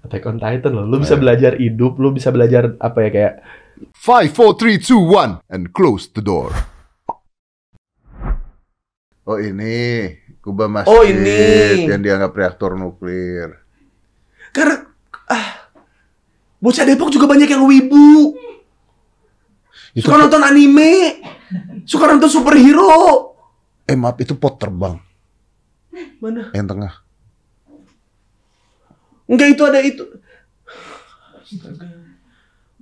Attack on Titan loh. Lu bisa belajar hidup, lu bisa belajar apa ya kayak Five, four, three, two, one, and close the door. Oh ini kubah masjid Oh, ini. yang dianggap reaktor nuklir. karena ah bocah Depok juga banyak yang wibu. Itu Suka nonton anime. Suka nonton superhero. eh maaf itu pot terbang Mana? yang tengah. Enggak itu ada itu. Astaga.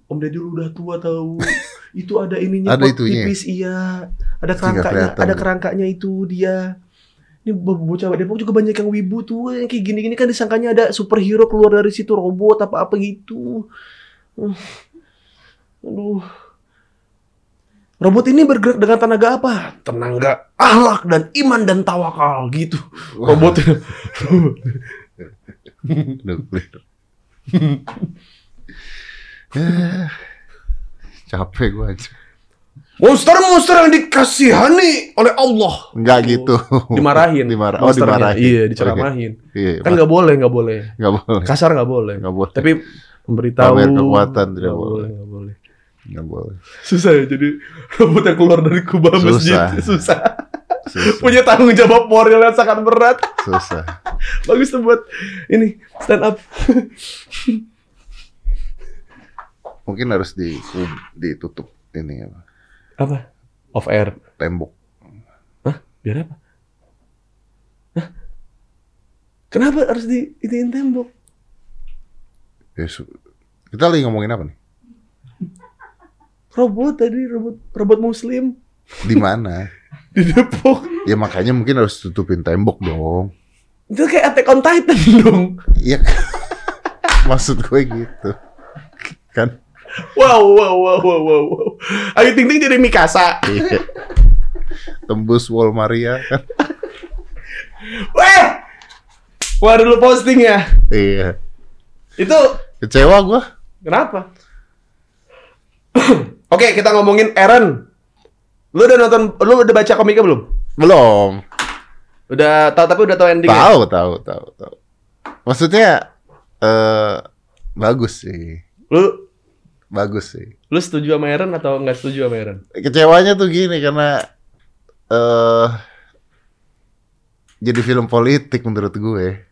Om Deddy lu udah tua tahu. itu ada ininya Ada itunya. tipis iya. Ada kerangkanya, ada kerangkanya itu dia. Ini bo- bocah Depok juga banyak yang wibu tuh yang kayak gini-gini kan disangkanya ada superhero keluar dari situ robot apa-apa gitu. Hmm. Aduh. Robot ini bergerak dengan tenaga apa? Tenaga akhlak dan iman dan tawakal gitu. Robotnya. Nuklir. Eh, Capek gue aja. Monster-monster yang dikasihani oleh Allah. Enggak gitu. Dimarahin. Dimarah. Oh dimarahin. Iya, diceramahin. Oke. Iya. Kan nggak boleh, nggak boleh. nggak boleh. Kasar nggak boleh. Nggak boleh. Tapi memberitahu. Pamer kekuatan tidak boleh. nggak boleh. Nggak boleh. Susah ya jadi robot yang keluar dari kubah Susah. masjid. Susah. Susah. Punya tanggung jawab moral yang sangat berat. Susah. Bagus tuh buat ini stand up. Mungkin harus di ditutup ini apa, Apa? Off air. tembok. Biar apa? Hah? Kenapa harus di tembok? Ya, kita lagi ngomongin apa nih? Robot tadi, robot robot muslim Di mana? di Depok. ya makanya mungkin harus tutupin tembok dong. Itu kayak Attack on Titan dong. Iya. Maksud gue gitu. Kan? Wow, wow, wow, wow, wow. wow. Ayu Ting Ting jadi Mikasa. Iya. Tembus wall Maria kan? Weh! Wah, dulu posting ya. Iya. Itu Kecewa gue. kenapa? Oke, kita ngomongin Eren. Lu udah nonton, lu udah baca komiknya belum? Belum. Udah tahu tapi udah tahu endingnya. Tahu, tahu, tahu, tahu. Maksudnya eh bagus sih. Lu Bagus sih. lu setuju sama Eren atau nggak setuju sama Eren? Kecewanya tuh gini karena eh jadi film politik menurut gue.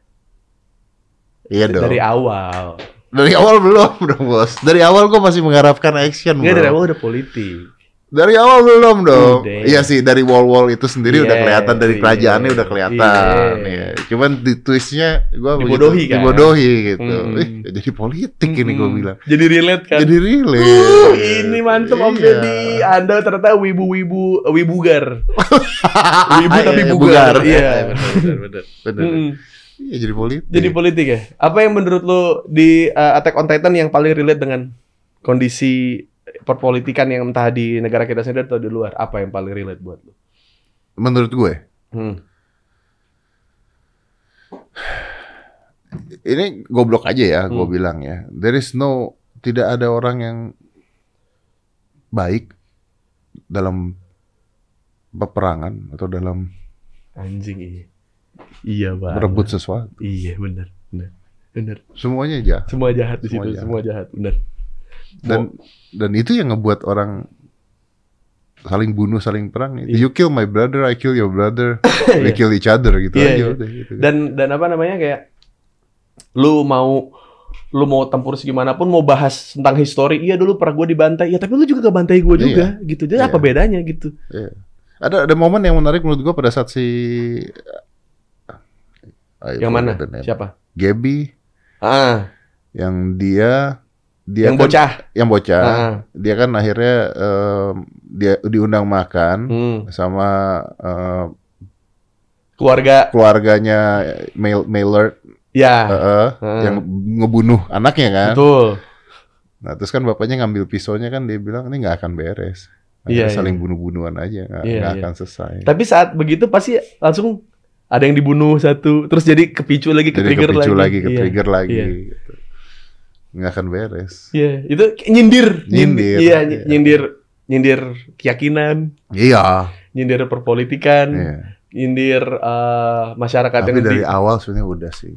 Iya dong. Dari awal. Dari awal belum dong bos. Dari awal gue masih mengharapkan action Enggak dari awal udah politik. Dari awal belum dong. Udah. Iya sih dari wall-wall itu sendiri udah Iya, kelihatan dari iya, kerajaannya udah kelihatan. iya. Iya. Cuman di twistnya gue Dibodohi kan? Dibodohi gitu. Hmm. Eh, jadi politik ini gue bilang. Jadi relate kan? Jadi relate. Uh, ini mantep Om Iya. Deddy. Anda ternyata wibu-wibu wibugar. Wibu tapi Iya, bugar. Iya. benar benar. benar. Mm-mm. Iya jadi politik. Jadi politik ya. Apa yang menurut lu di uh, Attack on Titan yang paling relate dengan kondisi perpolitikan yang entah di negara kita sendiri atau di luar? Apa yang paling relate buat lu? Menurut gue, Hmm. ini goblok aja ya, gue Hmm. bilang ya. There is no, tidak ada orang yang baik dalam peperangan atau dalam Anjing iya. Iya, Bang. berebut sesuatu. Iya, benar. Benar. Benar. Semuanya jahat. Semua jahat di Semua situ, jahat. semua jahat, benar. Dan dan itu yang ngebuat orang saling bunuh, saling perang. Iya. You kill my brother, I kill your brother, we Iya. kill each other gitu Iya, aja iya. udah gitu. dan dan apa namanya kayak lu mau lu mau tempur segimanapun mau bahas tentang histori iya dulu pernah gue dibantai ya tapi lu juga gak bantai gue juga gitu jadi Iya. apa bedanya gitu Iya. Ada ada momen yang menarik menurut gua pada saat si yang mana siapa Gabby ah yang dia dia yang kan- bocah yang bocah ah dia kan akhirnya em, dia diundang makan hmm. sama eh, keluarga keluarganya Mail Maillard ya eh, eh, Ah. yang ngebunuh anaknya kan betul nah terus kan bapaknya ngambil pisaunya kan dia bilang ini nggak akan beres Iya, Akhirnya saling iya. bunuh-bunuhan aja nggak Iya, iya. akan selesai tapi saat begitu pasti langsung ada yang dibunuh satu terus jadi kepicu lagi ke jadi trigger kepicu lagi lagi, ke Iya. trigger lagi Iya. gitu. Nggak akan beres Iya, itu kayak nyindir, Nyindir, iya, iya. nyindir, nyindir keyakinan, iya nyindir perpolitikan, iya. nyindir eh, masyarakat tapi yang dari di- awal sebenarnya udah sih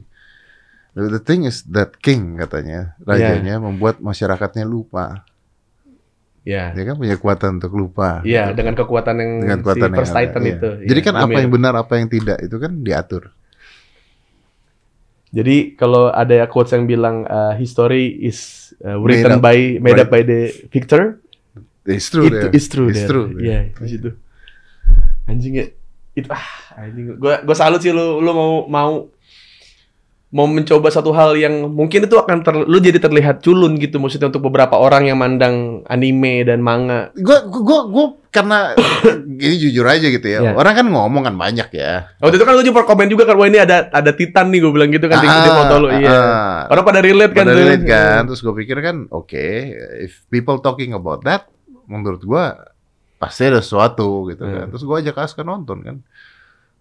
The thing is that king katanya rajanya membuat masyarakatnya lupa. Ya. Dia kan punya kekuatan untuk lupa. Iya, gitu. dengan kekuatan yang dengan si kekuatan yang First ada, Titan iya. itu. Jadi Iya, kan apa yang benar apa yang tidak itu kan diatur. Jadi kalau ada quotes yang bilang uh, history is uh, written Made up by made up by- the victor, It's true. it is true. It's there. true. Iya, di situ. Anjing ya. Itu ah, anjing. Gua gua salut sih lu lu mau mau mau mencoba satu hal yang mungkin itu akan ter, lu jadi terlihat culun gitu maksudnya untuk beberapa orang yang mandang anime dan manga. Gue gue gue karena ini jujur aja gitu ya. Iya. Orang kan ngomong kan banyak ya. Waktu itu kan lu juga komen juga kan wah ini ada ada Titan nih gue bilang gitu kan di, di foto lu. Iya. ah. Orang pada relate kan Pada tuh. relate kan. Terus gue pikir kan, oke, if people talking about that, menurut gue pasti ada sesuatu gitu kan. Hmm. Terus gue ajak Aska nonton kan,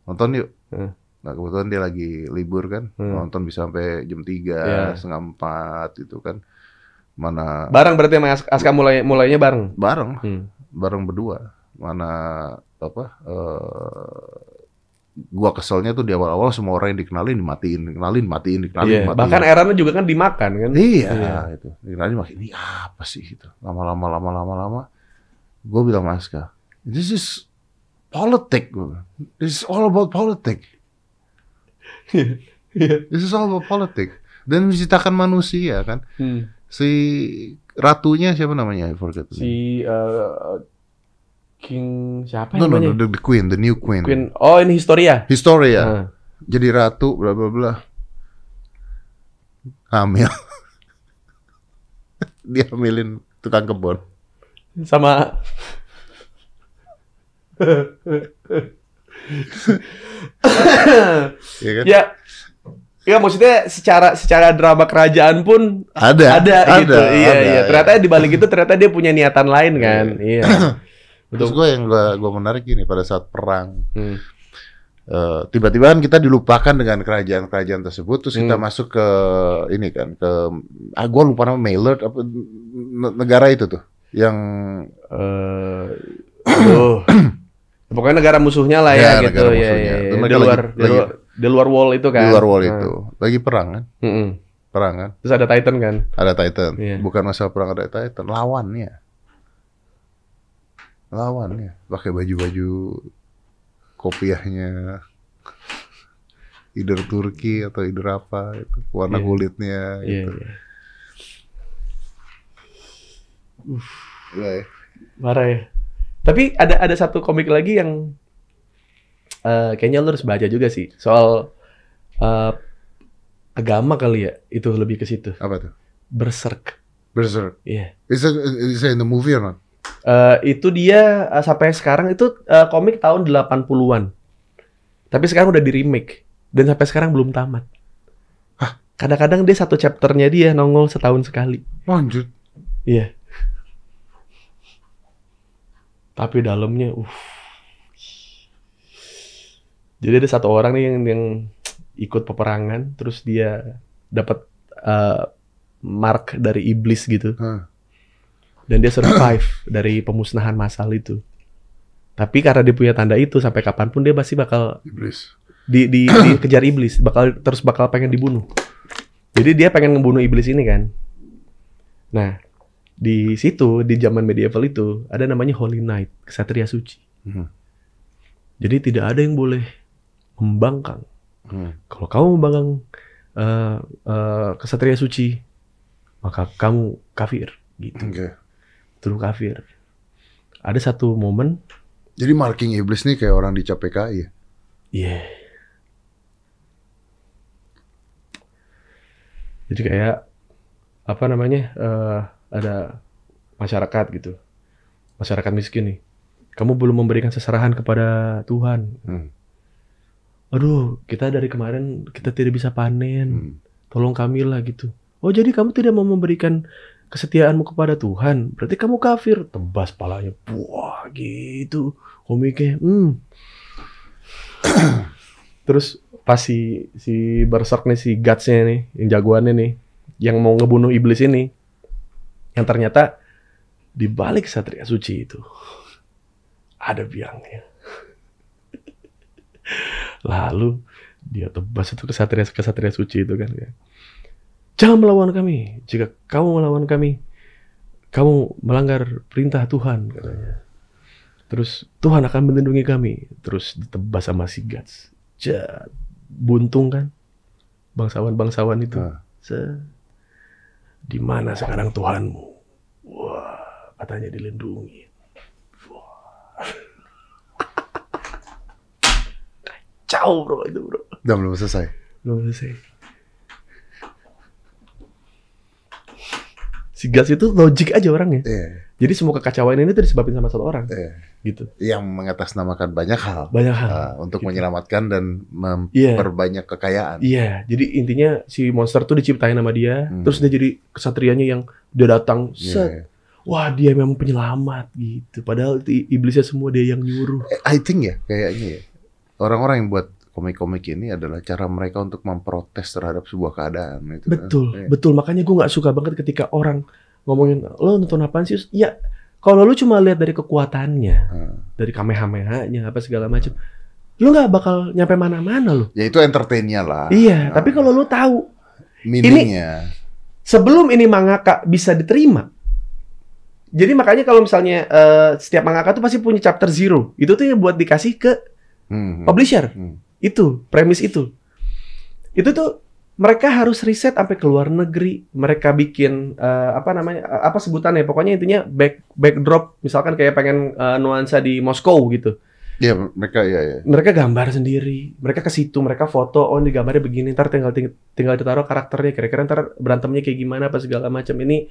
nonton yuk. Hmm. Nah kebetulan dia lagi libur kan, Hmm. nonton bisa sampai jam 3, Iya. setengah 4 gitu kan. Mana Bareng berarti sama As- Aska mulai mulainya bareng. bareng, Hmm. bareng berdua. Mana apa? eh gua keselnya tuh di awal-awal semua orang yang dikenalin dimatiin, dikenalin, matiin, dikenalin, Iya. dimatiin. Bahkan Erana juga kan dimakan kan. Iya, Iya. itu. Dikenalin makin ini apa sih gitu. Lama-lama lama-lama lama. Gue bilang Mas Aska, this is bilang. This is all about politik. Iya. This is all about politik. Dan menciptakan manusia kan. Hmm. Si ratunya siapa namanya? I forget. Si uh, King siapa no, no, namanya? no, the, the queen, the new queen. Queen. Oh, ini Historia. Historia. Nah. Jadi ratu, bla bla bla. Hamil. Dia hamilin tukang kebun. sama Ya kan? ya ya maksudnya secara secara drama kerajaan pun Ada, ada, gitu ada, iya ada, iya ya. ternyata di balik itu ternyata dia punya niatan lain kan iya Terus gue yang gue gue menarik gini pada saat perang Hmm. eh, tiba-tiba kan kita dilupakan dengan kerajaan-kerajaan tersebut terus kita Hmm. masuk ke ini kan ke ah gue lupa nama Maillard apa ne- negara itu tuh yang aduh. pokoknya negara musuhnya lah Ya, ya, gitu negara ya, musuhnya. ya, ya. Itu di luar lagi- di luar di luar wall itu kan di luar wall Nah. itu lagi perang kan Mm-mm. perang kan terus ada Titan kan ada Titan Iya. bukan masalah perang ada Titan lawannya lawannya pakai baju-baju kopiahnya either Turki atau either apa itu warna Iya. kulitnya iya gitu iya. Iya ya. Marah ya. Tapi ada ada satu komik lagi yang eh kayaknya lo harus baca juga sih soal eh, agama kali ya itu lebih ke situ. apa tuh Berserk. Berserk Iya. is it, is it in the movie or not Eh, itu dia eh, sampai sekarang itu eh, komik tahun 80-an. Tapi sekarang udah di remake dan sampai sekarang belum tamat. Kadang-kadang dia satu chapternya dia nongol setahun sekali. lanjut Iya. Tapi dalamnya, uh. Jadi ada satu orang nih yang, yang ikut peperangan, terus dia dapat eh, mark dari iblis gitu, Hah. dan dia survive dari pemusnahan massal itu. Tapi karena dia punya tanda itu, sampai kapan pun dia pasti bakal iblis di, di, dikejar iblis, bakal terus bakal pengen dibunuh. Jadi dia pengen ngebunuh iblis ini kan. Nah, di situ di zaman medieval itu ada namanya Holy Knight, kesatria suci. Hmm. Jadi tidak ada yang boleh membangkang. Hmm. Kalau kamu membangkang eh, eh, kesatria suci, maka kamu kafir gitu. oke Tuduh kafir. Ada satu momen, jadi marking iblis nih kayak orang dicap PKI ya iya. Jadi kayak apa namanya? eh, ada masyarakat gitu. Masyarakat miskin nih. Kamu belum memberikan seserahan kepada Tuhan. Hmm. Aduh, kita dari kemarin kita tidak bisa panen. Hmm. Tolong kami lah gitu. Oh, jadi kamu tidak mau memberikan kesetiaanmu kepada Tuhan. Berarti kamu kafir. Tebas palanya. Wah, gitu. Komiknya. Hmm. Terus pas si si Berserk nih si Guts-nya nih, yang jagoannya nih, yang mau ngebunuh iblis ini. Yang ternyata di balik Satria Suci itu ada biangnya. Lalu dia tebas itu kesatria kesatria suci itu kan ya. Jangan melawan kami. Jika kamu melawan kami, kamu melanggar perintah Tuhan katanya. Terus Tuhan akan melindungi kami. Terus ditebas sama si Gats. Jat. Buntung kan. Bangsawan-bangsawan itu. Ah. Se di mana sekarang Tuhanmu? Wah, katanya dilindungi. Wah. Kacau bro itu bro. Udah belum selesai. Belum selesai. Si Gas itu logik aja orangnya. Iya, Jadi semua kekacauan ini tuh disebabin sama satu orang. iya. Gitu. Yang mengatasnamakan banyak hal. Banyak hal. Ah, untuk Gitu. menyelamatkan dan Iya. memperbanyak kekayaan. Iya, jadi intinya si monster tuh diciptain sama dia, Hmm. terus dia jadi kesatrianya yang dia datang, Iya, set, iya. wah dia memang penyelamat gitu. Padahal iblisnya semua dia yang nyuruh. Eh, I think ya, kayaknya ya. Orang-orang yang buat komik-komik ini adalah cara mereka untuk memprotes terhadap sebuah keadaan. Itu kan. Betul, betul. Makanya gue nggak suka banget ketika orang ngomongin lo nonton apaan sih? Ya kalau lu cuma lihat dari kekuatannya, Ah. dari kamehameha-nya apa segala macam, lu nggak bakal nyampe mana-mana lo. Ya itu entertainnya lah. Iya, Ah. tapi kalau lu tahu meaningnya. sebelum ini mangaka bisa diterima. Jadi makanya kalau misalnya eh, setiap mangaka tuh pasti punya chapter zero. Itu tuh yang buat dikasih ke Hmm, hmm. publisher. Hmm. Itu premis itu. Itu tuh mereka harus riset sampai ke luar negeri. Mereka bikin eh, apa namanya? eh, apa sebutannya? Pokoknya intinya back backdrop. Misalkan kayak pengen eh, nuansa di Moskow gitu. Ya mereka ya ya. Mereka gambar sendiri. Mereka ke situ, mereka foto. Oh, ini gambarnya begini. Ntar tinggal ting- tinggal ditaruh karakternya. Kira-kira ntar berantemnya kayak gimana apa segala macam. Ini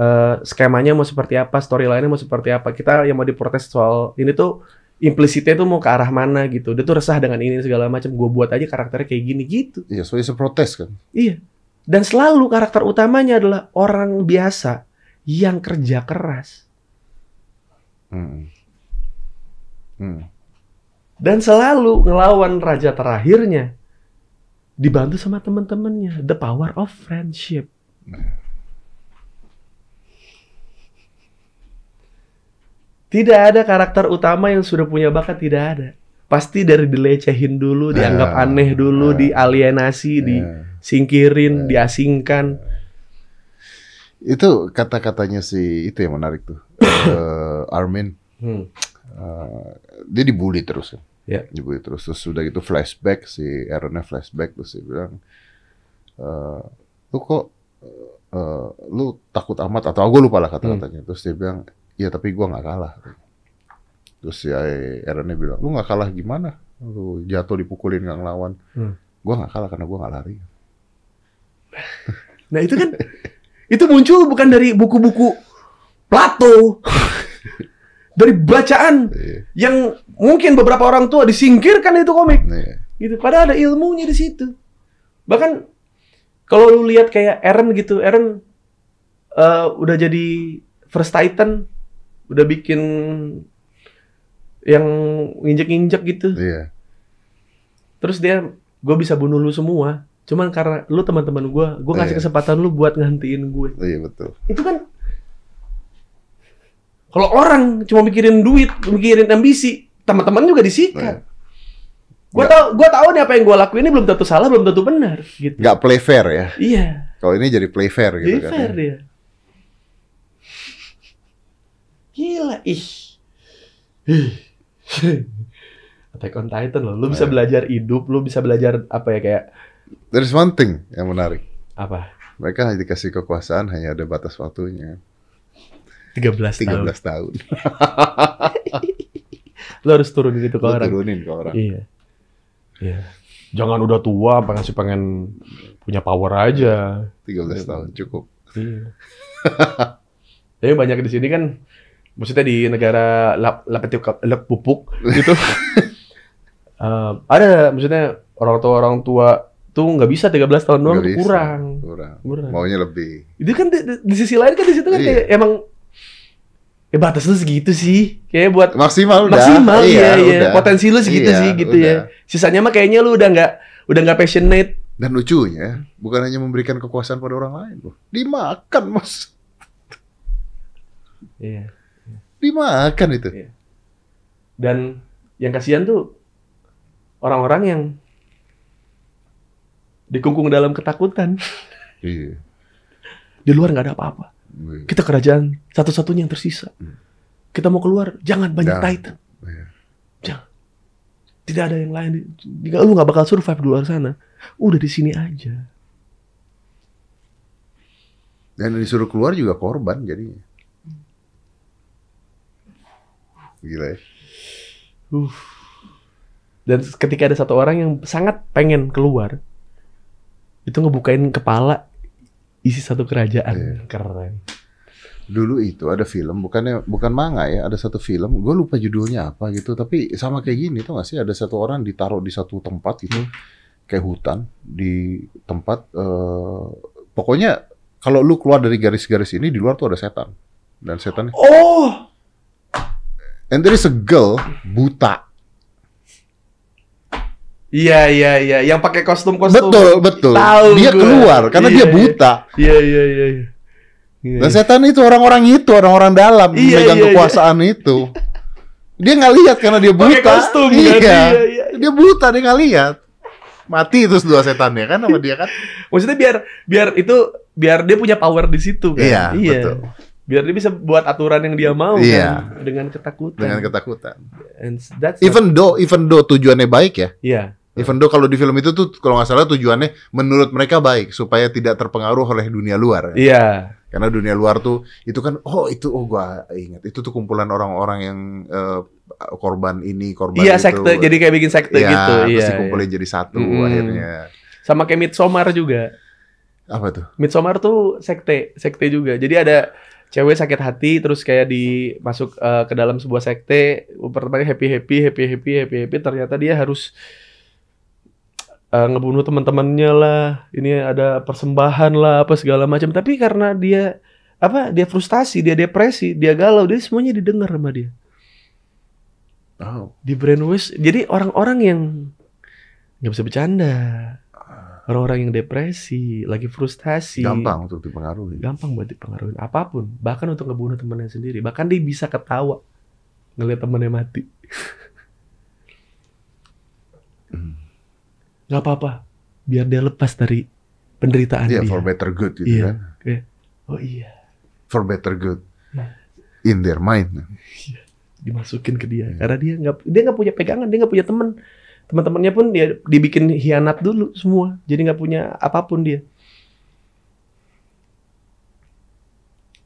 eh, skemanya mau seperti apa, storyline-nya mau seperti apa. Kita yang mau diprotes soal ini tuh implisitnya tuh mau ke arah mana gitu. Dia tuh resah dengan ini segala macam. Gue buat aja karakternya kayak gini gitu. Iya, so it's a protest kan. Iya. Dan selalu karakter utamanya adalah orang biasa yang kerja keras. Hmm. Hmm. Dan selalu ngelawan raja terakhirnya. Dibantu sama teman-temannya. The power of friendship. Tidak ada karakter utama yang sudah punya bakat, tidak ada. Pasti dari dilecehin dulu, dianggap Ah, aneh dulu, ah. dialienasi, Ya. disingkirin, diasingkan. Itu kata-katanya si itu yang menarik tuh. Eh, Armin Hmm. eh, dia dibully terus kan. Ya. Dibully terus terus sudah gitu flashback si Aaronnya flashback terus dia bilang eh, lu kok eh, lu takut amat atau gue lupa lah kata-katanya. Terus dia bilang, "Iya, tapi gua nggak kalah." Terus si Aaronnya bilang, "Lu nggak kalah gimana? Lu jatuh dipukulin nggak ngelawan." Hmm. Gua nggak kalah karena gua nggak lari. Nah itu kan itu muncul bukan dari buku-buku Plato, dari bacaan Iya. yang mungkin beberapa orang tua disingkirkan itu komik, Nih. gitu. Padahal ada ilmunya di situ. Bahkan kalau lu lihat kayak Eren gitu, Eren eh, udah jadi First Titan, udah bikin yang injek-injek gitu. Iya. Terus dia, gue bisa bunuh lu semua. Cuman karena lu teman-teman gue, gue ngasih Iya. kesempatan lu buat ngantiin gue. Iya betul. itu kan kalau orang cuma mikirin duit, mikirin ambisi, teman-teman juga Iya. disikat. Gua Nggak. tau, gua tahu nih apa yang gua lakuin ini belum tentu salah, belum tentu benar, gitu. Nggak play fair ya. Iya, Kalau ini jadi play fair gitu jadi kan. fair ya. dia. Gila, ih. Attack on Titan loh, lu bisa belajar hidup, lu bisa belajar apa ya kayak There's one thing yang menarik. apa? Mereka hanya dikasih kekuasaan hanya ada batas waktunya. 13, 13 tahun. tahun. Lu harus turunin itu ke Lu orang. turunin ke orang. Iya. Iya. Jangan udah tua, pengen sih pengen punya power aja. 13 tahun cukup. Iya. Tapi banyak di sini kan, maksudnya di negara lap lapetik lap pupuk gitu. Eh, ada maksudnya orang tua orang tua tuh nggak bisa 13 tahun doang bisa. kurang. Kurang. Kurang. Maunya lebih. Itu kan di, di- di sisi lain kan di situ kan Iya. kayak emang ya batas lu segitu sih. Kayak buat Maksimal udah. maksimal iya, iya. udah. Potensi lu segitu Iya, sih gitu udah. ya. Sisanya mah kayaknya lu udah nggak udah nggak passionate. Dan lucunya, bukan hanya memberikan kekuasaan pada orang lain, loh. Dimakan, Mas. Iya. Dimakan itu. Iya. Dan yang kasihan tuh orang-orang yang dikungkung dalam ketakutan. Iya. Di luar nggak ada apa-apa. Iya. Kita kerajaan satu-satunya yang tersisa. Hmm. Kita mau keluar, jangan banyak Jangan. titan. Iya. Jangan. Tidak ada yang lain. Lu nggak bakal survive di luar sana. Udah di sini aja. Dan disuruh keluar juga korban jadinya. Gila ya. Uh. Dan ketika ada satu orang yang sangat pengen keluar, itu ngebukain kepala isi satu kerajaan. Iya. Keren. Dulu itu ada film, bukannya bukan manga ya, ada satu film, gue lupa judulnya apa gitu, tapi sama kayak gini tuh gak sih, ada satu orang ditaruh di satu tempat gitu, Hmm. kayak hutan, di tempat, eh, pokoknya kalau lu keluar dari garis-garis ini, di luar tuh ada setan. Dan setannya, Oh, and there is a girl, buta. iya iya iya, yang pakai kostum-kostum. Betul, betul. Tahu dia gua. keluar, karena Iya, dia iya. buta. Iya iya iya. iya. Iya, Dan iya. setan itu orang-orang itu, orang-orang dalam Iya, megang iya, kekuasaan itu. Dia nggak lihat karena dia buta. Pakai kostum kan? iya. Iya, iya. Dia buta, dia nggak lihat. Mati terus dua setannya kan sama dia kan? Maksudnya biar biar itu biar dia punya power di situ kan. Iya, betul. Biar dia bisa buat aturan yang dia mau Iya. kan dengan ketakutan. Dengan ketakutan. And that's Even though, even though tujuannya baik ya. Iya. Even though kalau di film itu tuh kalau nggak salah tujuannya menurut mereka baik supaya tidak terpengaruh oleh dunia luar. Iya. Karena dunia luar tuh itu kan oh itu oh gua ingat itu tuh kumpulan orang-orang yang eh, korban ini korban Iya itu. sekte jadi kayak bikin sekte Iya, gitu. terus Iya. dikumpulin jadi satu Mm. akhirnya. Sama kayak Midsommar juga. Apa tuh? Midsommar tuh sekte, sekte juga. Jadi ada cewek sakit hati terus kayak dimasuk eh, ke dalam sebuah sekte, pertamanya happy happy happy happy happy happy ternyata dia harus eh, ngebunuh teman-temannya lah. Ini ada persembahan lah apa segala macam. Tapi karena dia apa? Dia frustasi, dia depresi, dia galau, dia semuanya didengar sama dia. Oh, Di brainwash. Jadi orang-orang yang nggak bisa bercanda. Orang-orang yang depresi, lagi frustasi. gampang untuk dipengaruhi. gampang buat dipengaruhi apa pun bahkan untuk ngebunuh temannya sendiri bahkan dia bisa ketawa ngelihat temannya mati Hmm. nggak apa-apa biar dia lepas dari penderitaan Iya, dia for better good gitu Iya. kan. oh iya For better good. Iya. In their mind. dimasukin ke dia Iya. karena dia nggak dia nggak punya pegangan dia nggak punya teman teman-temannya pun dia dibikin hianat dulu semua jadi nggak punya apa pun dia.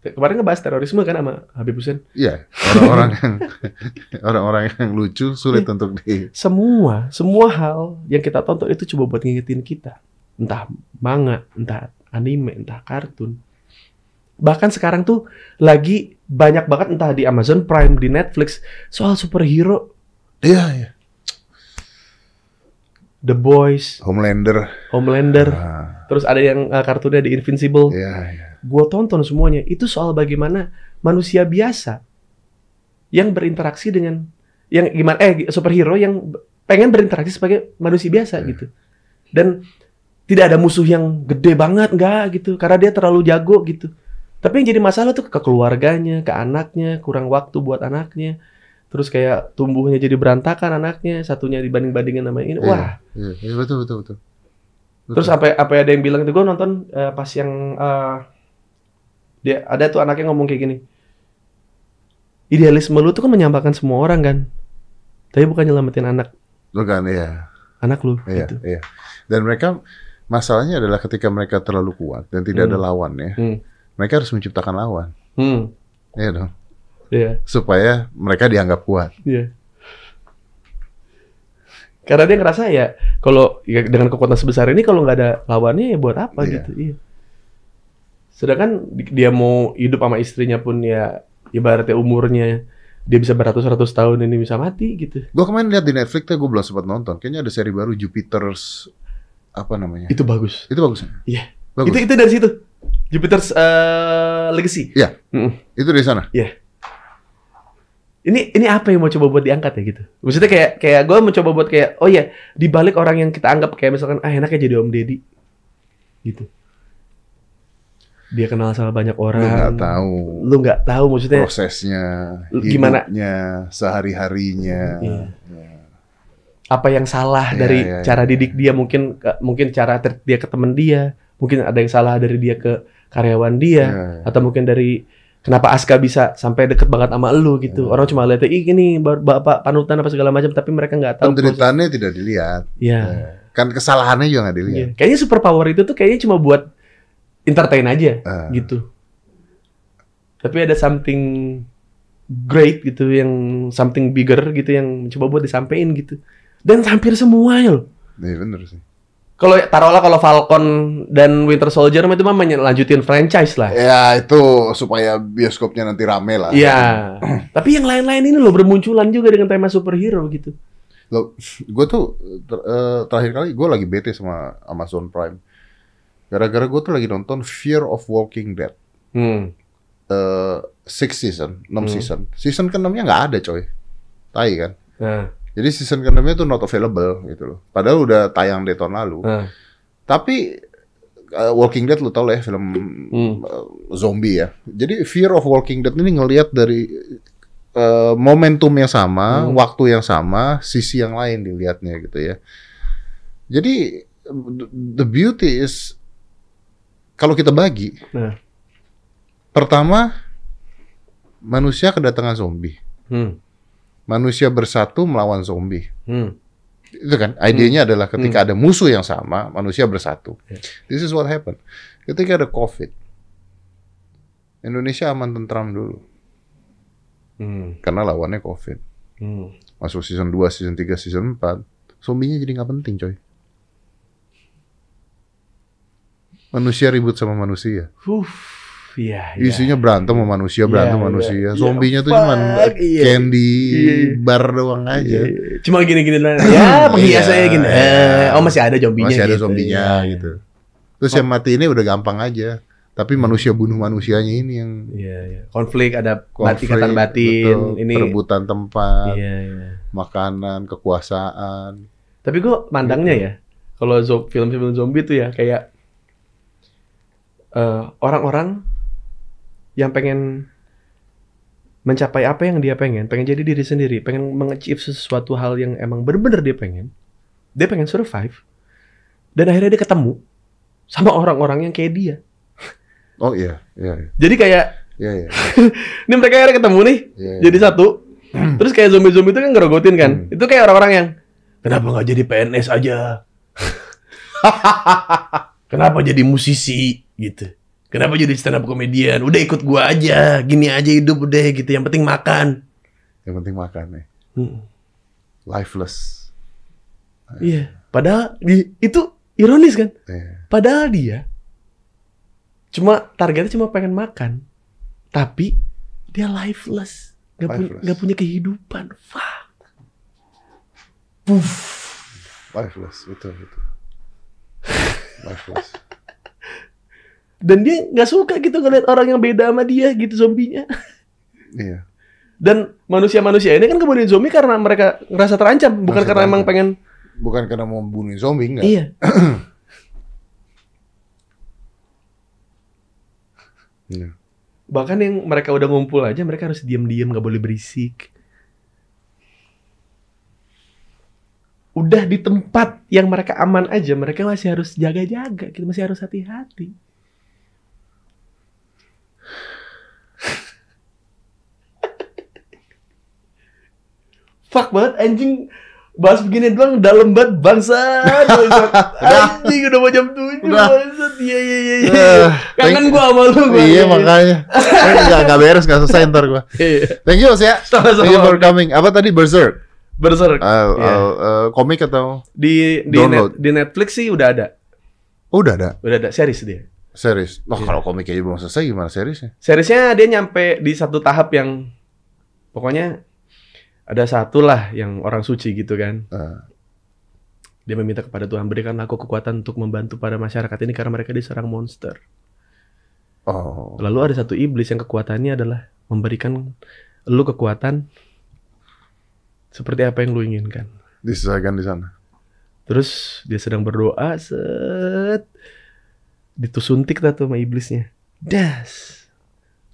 Kemarin ngebahas terorisme kan sama Habib Hussein? Iya, orang-orang yang orang-orang yang lucu sulit Iya. untuk di semua semua hal yang kita tonton itu coba buat ngingetin kita. Entah manga entah anime entah kartun. Bahkan sekarang tuh lagi banyak banget entah di Amazon Prime di Netflix soal superhero. Iya, iya. The Boys Homelander. Homelander. Ah, terus ada yang uh, kartunnya The Invincible. Iya, iya. gue tonton semuanya. Itu soal bagaimana manusia biasa yang berinteraksi dengan yang gimana eh superhero yang pengen berinteraksi sebagai manusia biasa Hmm. gitu. Dan tidak ada musuh yang gede banget enggak gitu. Karena dia terlalu jago gitu. Tapi yang jadi masalah tuh ke keluarganya ke anaknya kurang waktu buat anaknya terus kayak tumbuhnya jadi berantakan anaknya satunya dibanding bandingin sama ini Iya. wah Iya, iya, betul betul betul. Betul. Terus apa apa ada yang bilang itu gue nonton eh, pas yang eh, dia ada tuh anaknya ngomong kayak gini. Idealisme lu tuh kan menyampaikan semua orang kan. Tapi bukan nyelamatin anak Bukan, iya. anak lu Iya, gitu. iya. Dan mereka masalahnya adalah ketika mereka terlalu kuat dan tidak ada Hmm. lawan ya. Hmm. Mereka harus menciptakan lawan. Hmm. Iya dong. Iya, Supaya mereka dianggap kuat. iya. Karena dia ngerasa ya kalau ya, dengan kekuatan sebesar ini kalau nggak ada lawannya ya buat apa Iya. gitu. Iya. Sedangkan di- dia mau hidup sama istrinya pun ya ibaratnya umurnya dia bisa beratus-ratus tahun ini bisa mati gitu. Gue kemarin lihat di Netflix tuh gue belum sempat nonton. Kayaknya ada seri baru Jupiter's apa namanya? Itu bagus. Itu bagus. Iya. Bagus. Itu itu dari situ. Jupiter's eh, Legacy. Iya. Mm-mm. Itu dari sana. Ini ini apa yang mau coba buat diangkat ya gitu? Maksudnya kayak kayak gue mencoba buat kayak oh ya di balik orang yang kita anggap kayak misalkan ah enaknya jadi Om Deddy gitu. Dia kenal sama banyak Lu orang. nggak tahu Lu nggak tahu maksudnya. prosesnya, Lu gimana? hidupnya, sehari-harinya. Iya. Ya. Apa yang salah Iya, dari iya, cara iya. didik dia mungkin mungkin cara dia ke temen dia mungkin ada yang salah dari dia ke karyawan dia Ya, atau mungkin dari kenapa Aska bisa sampai deket banget sama lu gitu. Hmm. Orang cuma lihat ih ini bapak panutan apa segala macam tapi mereka nggak tahu. proses- Penderitaannya tidak dilihat. Iya. Ya. Kan kesalahannya juga nggak dilihat. Iya. Kayaknya super power itu tuh kayaknya cuma buat entertain aja Ah. gitu. Tapi ada something great gitu yang something bigger gitu yang coba buat disampaikan gitu. Dan hampir semua ya loh. Iya bener sih. Kalau taruhlah kalau Falcon dan Winter Soldier itu mah lanjutin franchise lah. Ya itu supaya bioskopnya nanti rame lah. Iya. Tapi yang lain-lain ini loh bermunculan juga dengan tema superhero gitu. Lo, gue tuh ter- eh, terakhir kali gue lagi bete sama Amazon Prime. Gara-gara gue tuh lagi nonton Fear of Walking Dead. Hmm. Eh, six season, enam Hmm. season. Season ke-6-nya nggak ada coy. Tai kan. Nah, Jadi season ke-6-nya tuh not available gitu loh. Padahal udah tayang dari tahun lalu. nah. Tapi eh, Walking Dead lu tau lah ya film Hmm. eh, zombie ya. Jadi Fear of Walking Dead ini ngelihat dari eh, momentum yang sama, Hmm. waktu yang sama, sisi yang lain dilihatnya gitu ya. Jadi the beauty is kalau kita bagi, Nah. pertama manusia kedatangan zombie, Hmm. Manusia bersatu melawan zombie. Hmm. Itu kan idenya adalah ketika ada musuh yang sama, manusia bersatu. Ya. This is what happened. Ketika ada COVID, Indonesia aman tentram dulu Hmm. karena lawannya COVID. Hmm. Masuk season 2, season 3, season 4, zombinya jadi nggak penting, coy. Manusia ribut sama manusia. Iya, iya. Isinya berantem sama manusia, berantem sama Iya, manusia. iya. Zombinya tuh Fuck, cuman iya. candy, Iya. bar doang aja. Iya. Cuma gini-gini lah. Ya, penghiasannya Iya, gini. iya. Eh, oh masih ada zombinya Masih ada gitu. zombinya Iya, gitu. Terus yang mati ini udah gampang aja. Tapi manusia bunuh manusianya ini yang Iya, iya. Konflik ada konflik, batin batin. betul, ini perebutan tempat, Iya, iya. makanan, kekuasaan. Tapi gue mandangnya Gitu. ya, kalau film-film zombie tuh ya kayak eh, orang-orang yang pengen mencapai apa yang dia pengen, pengen jadi diri sendiri, pengen mengachieve sesuatu hal yang emang bener-bener dia pengen, dia pengen survive, dan akhirnya dia ketemu sama orang-orang yang kayak dia. Oh iya, iya, iya, Jadi kayak iya, iya, ini mereka akhirnya ketemu nih, iya. jadi satu. Terus kayak zombie-zombie itu kan ngerogotin kan. Hmm. Itu kayak orang-orang yang kenapa nggak jadi PNS aja? kenapa jadi musisi gitu? Kenapa jadi stand up comedian? Udah ikut gua aja, gini aja hidup udah gitu. Yang penting makan. Yang penting makan nih. Hmm. Lifeless. Iya. Padahal di- itu ironis kan? Iya. Padahal dia cuma targetnya cuma pengen makan, tapi dia lifeless, nggak punya Lifeless. nggak punya kehidupan. Fuck. Puff. Lifeless, betul, betul. Lifeless. Dan dia nggak suka gitu ngeliat orang yang beda sama dia gitu zombinya. Iya. Dan manusia-manusia ini kan kemudian zombie karena mereka ngerasa terancam, bukan karena emang terancam. pengen. Bukan karena mau bunuh zombie enggak. Iya. Iya. Bahkan yang mereka udah ngumpul aja, mereka harus diam-diam, nggak boleh berisik. Udah di tempat yang mereka aman aja, mereka masih harus jaga-jaga, gitu, masih harus hati-hati. Fuck banget anjing bahas begini doang dalam banget bangsa anjing udah mau jam 7 Udah. bangsat iya iya iya iya Eh, kangen gua sama lu gua Iya makanya. Enggak enggak beres enggak selesai ntar gua. Iya. Thank you ya. Thank you for coming. Apa tadi Berserk? Berserk. Uh, Iya. uh, uh, komik atau Di di, net, di Netflix sih udah ada. oh, udah ada Udah ada series dia. series. Loh Iya. kalau komik aja belum selesai gimana seriesnya? Seriesnya dia nyampe di satu tahap yang pokoknya ada satu lah yang orang suci gitu kan. Uh, Dia meminta kepada Tuhan berikanlah aku kekuatan untuk membantu para masyarakat ini karena mereka diserang monster. oh. Lalu ada satu iblis yang kekuatannya adalah memberikan lu kekuatan seperti apa yang lu inginkan. Diselesaikan di sana. Terus dia sedang berdoa, set. Ditusuntik tuh sama iblisnya. Das.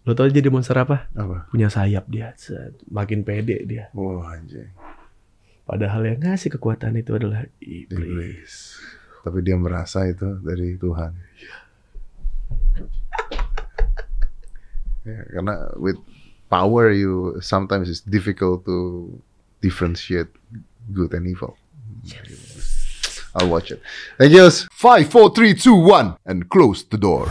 Lo tau jadi monster apa? Apa? Punya sayap dia. Makin pede dia. Wah anjing. Padahal yang ngasih kekuatan itu adalah iblis. Iblis. tapi dia merasa itu dari Tuhan. Ya, karena with power you sometimes it's difficult to differentiate good and evil. I'll watch it. Thank you. Five, four, three, two, one, and close the door.